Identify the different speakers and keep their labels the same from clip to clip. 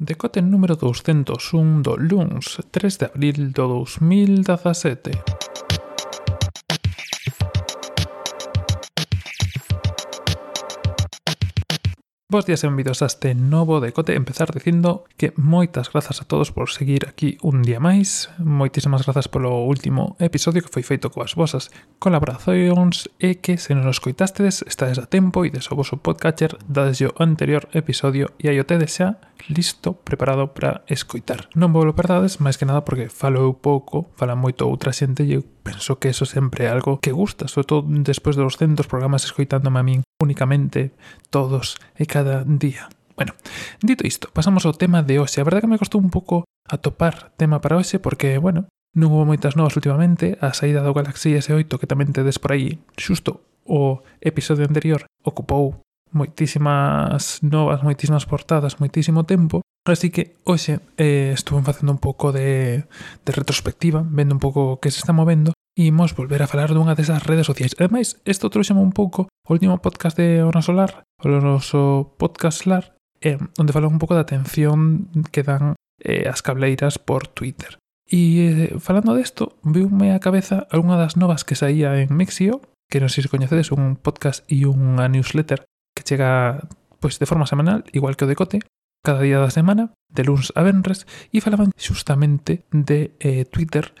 Speaker 1: Decote número 201 do LUNS 3 de abril do 2017. Vos días e benvidos a este novo decote Empezar dicindo que moitas grazas a todos por seguir aquí un día máis Moitísimas grazas polo último episodio que foi feito coas vosas colaboracións E que se non os coitastedes, estades a tempo e de o vosso podcatcher Dades o anterior episodio e aí o tedes xa listo, preparado para escoitar. Non vos lo perdades, máis que nada porque falo eu pouco, fala moito outra xente e eu penso que eso sempre é algo que gusta, sobre todo despois de 200 programas escoitándome a min únicamente todos e cada día. Bueno, dito isto, pasamos ao tema de hoxe. A verdade que me costou un pouco atopar tema para hoxe porque, bueno, non houve moitas novas últimamente, a saída do Galaxy S8 que tamén tedes por aí, xusto o episodio anterior ocupou moitísimas novas, moitísimas portadas, moitísimo tempo. Así que hoxe eh, estuve facendo un pouco de, de retrospectiva, vendo un pouco que se está movendo, e imos volver a falar dunha desas redes sociais. Ademais, isto trouxeme un pouco o último podcast de Ona Solar, o noso podcast LAR, eh, onde falou un pouco da atención que dan eh, as cableiras por Twitter. E eh, falando desto, viume a cabeza algunha das novas que saía en Mixio, que non sei se coñecedes, un podcast e unha newsletter chega pois de forma semanal, igual que o decote, cada día da semana, de luns a venres, e falaban xustamente de eh, Twitter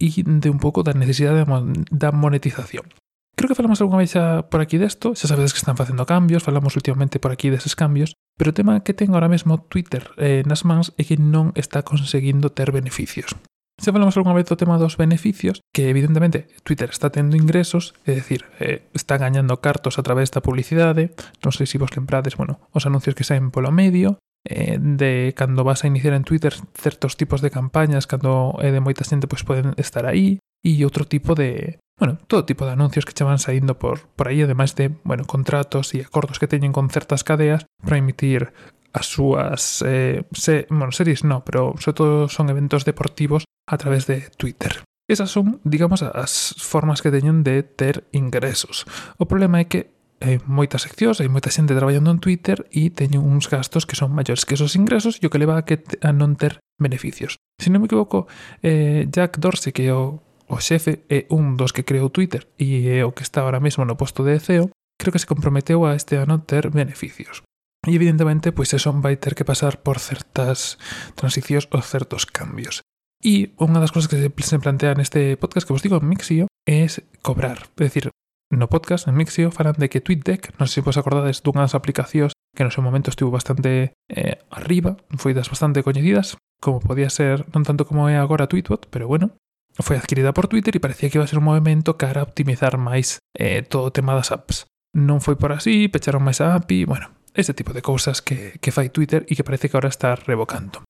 Speaker 1: e de un pouco da necesidade da monetización. Creo que falamos algunha vez xa por aquí desto, xa sabedes que están facendo cambios, falamos últimamente por aquí deses cambios, pero o tema que ten ahora mesmo Twitter eh, nas mans é que non está conseguindo ter beneficios. Se falamos algunha vez do tema dos beneficios, que evidentemente Twitter está tendo ingresos, é dicir, eh, está gañando cartos a través da publicidade, non sei se vos lembrades, bueno, os anuncios que saen polo medio, eh, de cando vas a iniciar en Twitter certos tipos de campañas, cando é eh, de moita xente pois pues, poden estar aí, e outro tipo de, bueno, todo tipo de anuncios que che van saindo por, por aí, ademais de, bueno, contratos e acordos que teñen con certas cadeas para emitir as súas eh, se, bueno, series no, pero sobre todo son eventos deportivos a través de Twitter. Esas son, digamos, as formas que teñen de ter ingresos. O problema é que hai moitas seccións, hai moita xente traballando en Twitter e teñen uns gastos que son maiores que esos ingresos e o que leva a, que a non ter beneficios. Se non me equivoco, eh, Jack Dorsey, que é o, o xefe, é un dos que creou Twitter e é o que está ahora mesmo no posto de CEO, creo que se comprometeu a este ano ter beneficios. E evidentemente, pois eso vai ter que pasar por certas transicións ou certos cambios. E unha das cousas que se plantea neste podcast que vos digo en Mixio é cobrar. É dicir, no podcast, en Mixio, falan de que TweetDeck, non sei se vos acordades dunha das aplicacións que no seu momento estivo bastante eh, arriba, foi das bastante coñecidas, como podía ser non tanto como é agora Tweetbot, pero bueno, foi adquirida por Twitter e parecía que iba a ser un movimento cara a optimizar máis eh, todo o tema das apps. Non foi por así, pecharon máis a API, bueno, ese tipo de cousas que, que fai Twitter e que parece que ahora está revocando.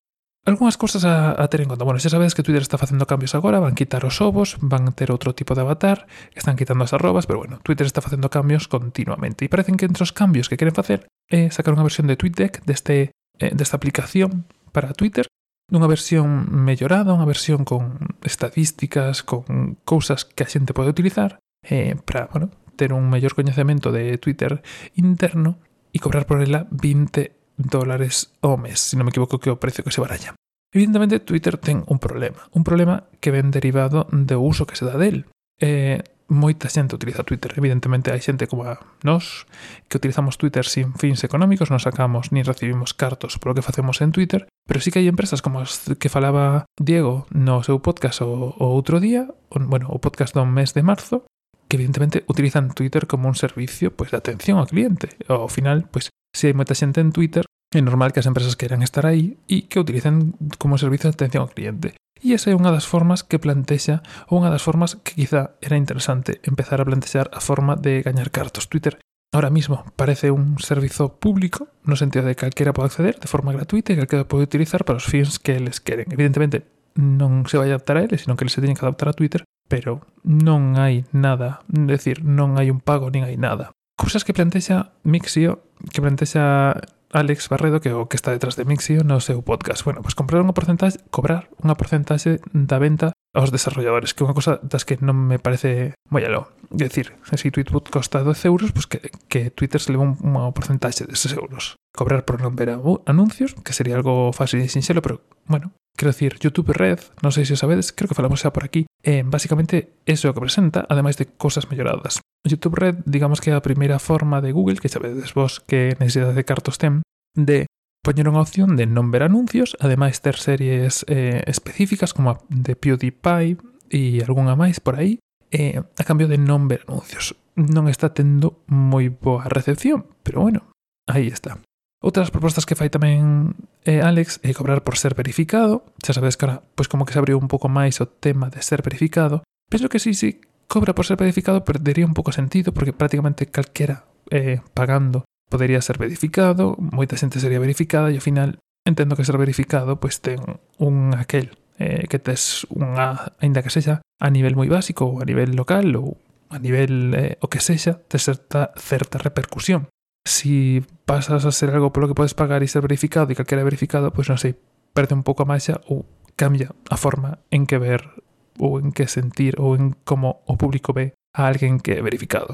Speaker 1: Algúnas cousas a, a ter en conta. Bueno, xa sabedes que Twitter está facendo cambios agora, van quitar os ovos, van ter outro tipo de avatar, están quitando as arrobas, pero bueno, Twitter está facendo cambios continuamente. E parecen que entre os cambios que queren facer é sacar unha versión de TweetDeck deste, eh, desta aplicación para Twitter, unha versión mellorada, unha versión con estadísticas, con cousas que a xente pode utilizar eh, para, bueno, ter un mellor coñecemento de Twitter interno y cobrar por ella 20 dólares o mes, si non me equivoco que o precio que se baralla. Evidentemente, Twitter ten un problema, un problema que ven derivado do uso que se dá del. Eh, moita xente utiliza Twitter. Evidentemente hai xente como a nós que utilizamos Twitter sin fins económicos, non sacamos nin recibimos cartos polo que facemos en Twitter, pero sí que hai empresas como as que falaba Diego no seu podcast o, o outro día, o, bueno, o podcast do mes de marzo, que evidentemente utilizan Twitter como un servicio pues, de atención ao cliente. Ao final, pues, se hai moita xente en Twitter, é normal que as empresas queiran estar aí e que utilicen como servicio de atención ao cliente. E esa é unha das formas que plantexa, ou unha das formas que quizá era interesante empezar a plantexar a forma de gañar cartos. Twitter ahora mismo parece un servizo público, no sentido de que calquera pode acceder de forma gratuita e calquera pode utilizar para os fins que eles queren. Evidentemente, non se vai adaptar a eles, sino que eles se teñen que adaptar a Twitter, pero non hai nada, decir, non hai un pago nin hai nada. Cousas que plantexa Mixio, que plantexa Alex Barredo, que o que está detrás de Mixio no seu podcast. Bueno, pois pues comprar unha porcentaxe, cobrar unha porcentaxe da venta aos desarrolladores, que é unha cosa das que non me parece moi aló. É dicir, se si Tweetbot costa 12 euros, pois pues que, que Twitter se leva un, unha porcentaxe deses euros. Cobrar por non ver anuncios, que sería algo fácil e sinxelo, pero, bueno, Quero dicir, YouTube Red, non sei se sabedes, creo que falamos xa por aquí, eh, basicamente eso é o que presenta, ademais de cosas melloradas. YouTube Red, digamos que é a primeira forma de Google, que sabedes vos que necesidade de cartos ten, de poñer unha opción de non ver anuncios, ademais ter series eh, específicas como a de PewDiePie e algunha máis por aí, eh, a cambio de non ver anuncios. Non está tendo moi boa recepción, pero bueno, aí está. Outras propostas que fai tamén eh, Alex é cobrar por ser verificado. Xa sabedes que ahora, pois como que se abriu un pouco máis o tema de ser verificado. Penso que si sí, sí, cobra por ser verificado perdería un pouco sentido porque prácticamente calquera eh, pagando podería ser verificado, moita xente sería verificada e ao final entendo que ser verificado pois ten un aquel eh, que tes unha, aínda que sexa a nivel moi básico ou a nivel local ou a nivel eh, o que sexa, tes certa, certa repercusión si pasas a ser algo polo que podes pagar e ser verificado e calquera verificado, pois non sei, perde un pouco a máxia ou cambia a forma en que ver ou en que sentir ou en como o público ve a alguén que é verificado.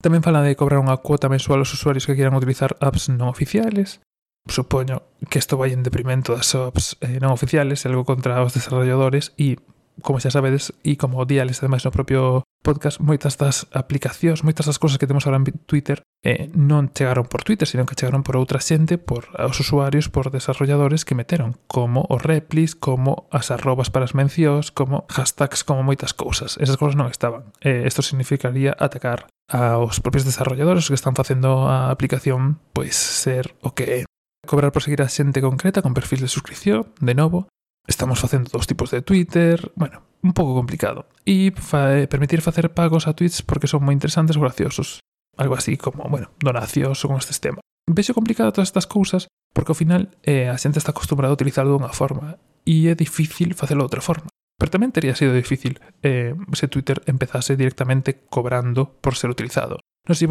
Speaker 1: Tamén fala de cobrar unha cuota mensual aos usuarios que quieran utilizar apps non oficiales. Supoño que isto vai en deprimento das apps eh, non oficiales, algo contra os desarrolladores e como xa sabedes, e como diales ademais no propio podcast, moitas das aplicacións, moitas das cousas que temos ahora en Twitter eh, non chegaron por Twitter, sino que chegaron por outra xente, por os usuarios, por desarrolladores que meteron, como os replis, como as arrobas para as mencións, como hashtags, como moitas cousas. Esas cousas non estaban. Eh, esto significaría atacar aos propios desarrolladores que están facendo a aplicación pois ser o que é cobrar por seguir a xente concreta con perfil de suscripción, de novo, Estamos facendo dos tipos de Twitter, bueno, un pouco complicado. E fa, eh, permitir facer pagos a tweets porque son moi interesantes ou graciosos. Algo así como, bueno, donacións con este tema. Vexo complicado todas estas cousas porque ao final eh, a xente está acostumbrada a utilizarlo dunha forma e é difícil facelo de outra forma. Pero tamén teria sido difícil eh, se Twitter empezase directamente cobrando por ser utilizado. Non sei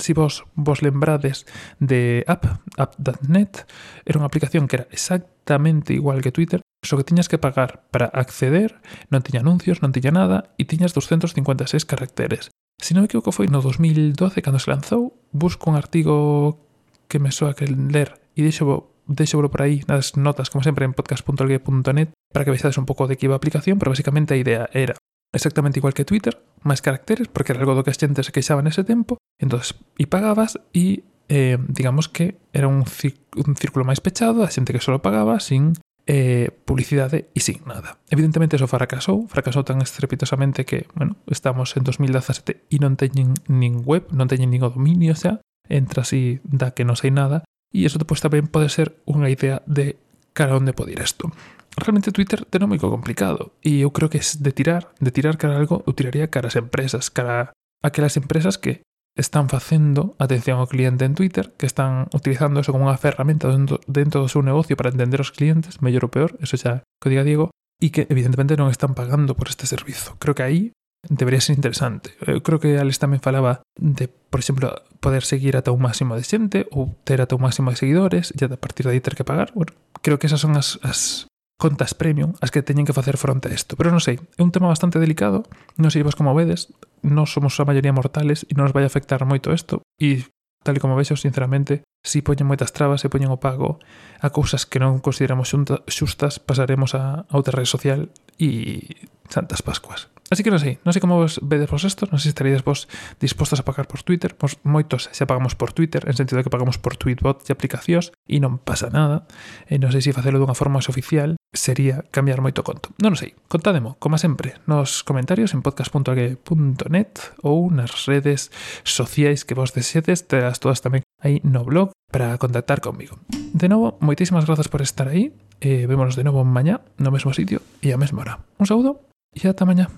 Speaker 1: se vos, vos lembrades de App, App.net, era unha aplicación que era exactamente igual que Twitter, Só que tiñas que pagar para acceder, non tiña anuncios, non tiña nada, e tiñas 256 caracteres. Se non me equivoco foi no 2012 cando se lanzou, busco un artigo que me soa que ler e deixo deixo por aí nas notas, como sempre, en podcast.algue.net para que vexades un pouco de que iba a aplicación, pero basicamente a idea era exactamente igual que Twitter, máis caracteres, porque era algo do que a xente se queixaba nese tempo, entonces, e pagabas e eh, digamos que era un, un círculo máis pechado, a xente que só pagaba sin eh, publicidade e sin nada. Evidentemente eso fracasou, fracasou tan estrepitosamente que, bueno, estamos en 2017 e non teñen nin web, non teñen nin o dominio, xa, entra así da que non sei nada, e eso depois tamén pode ser unha idea de cara onde pode ir isto. Realmente Twitter ten moi complicado e eu creo que es de tirar, de tirar cara algo, eu tiraría cara as empresas, cara aquelas empresas que están facendo atención ao cliente en Twitter, que están utilizando eso como unha ferramenta dentro, dentro do seu negocio para entender os clientes, mellor ou peor, eso xa que diga Diego, e que evidentemente non están pagando por este servizo. Creo que aí debería ser interesante. Eu creo que Alex tamén falaba de, por exemplo, poder seguir ata un máximo de xente ou ter ata un máximo de seguidores e a partir de aí ter que pagar. Bueno, creo que esas son as, as contas premium as que teñen que facer fronte a isto. Pero non sei, é un tema bastante delicado, non sei vos como vedes, non somos a maioría mortales e non nos vai afectar moito isto, e tal e como vexo, sinceramente, Si poñen moitas trabas e poñen o pago a cousas que non consideramos xustas, pasaremos a, a outra rede social e Santas Pascuas. Así que non sei, non sei como vos vedes vos estos, non sei se estaríades vos dispostos a pagar por Twitter, pois moitos xa pagamos por Twitter, en sentido de que pagamos por tweetbot e aplicacións, e non pasa nada, e non sei se facelo dunha forma oficial, sería cambiar moito conto. Non, sei, contádemo, como sempre, nos comentarios en podcast.ague.net ou nas redes sociais que vos desedes, terás todas tamén aí no blog para contactar conmigo. De novo, moitísimas grazas por estar aí, e vémonos de novo mañá no mesmo sitio e a mesma hora. Un saúdo e ata mañá.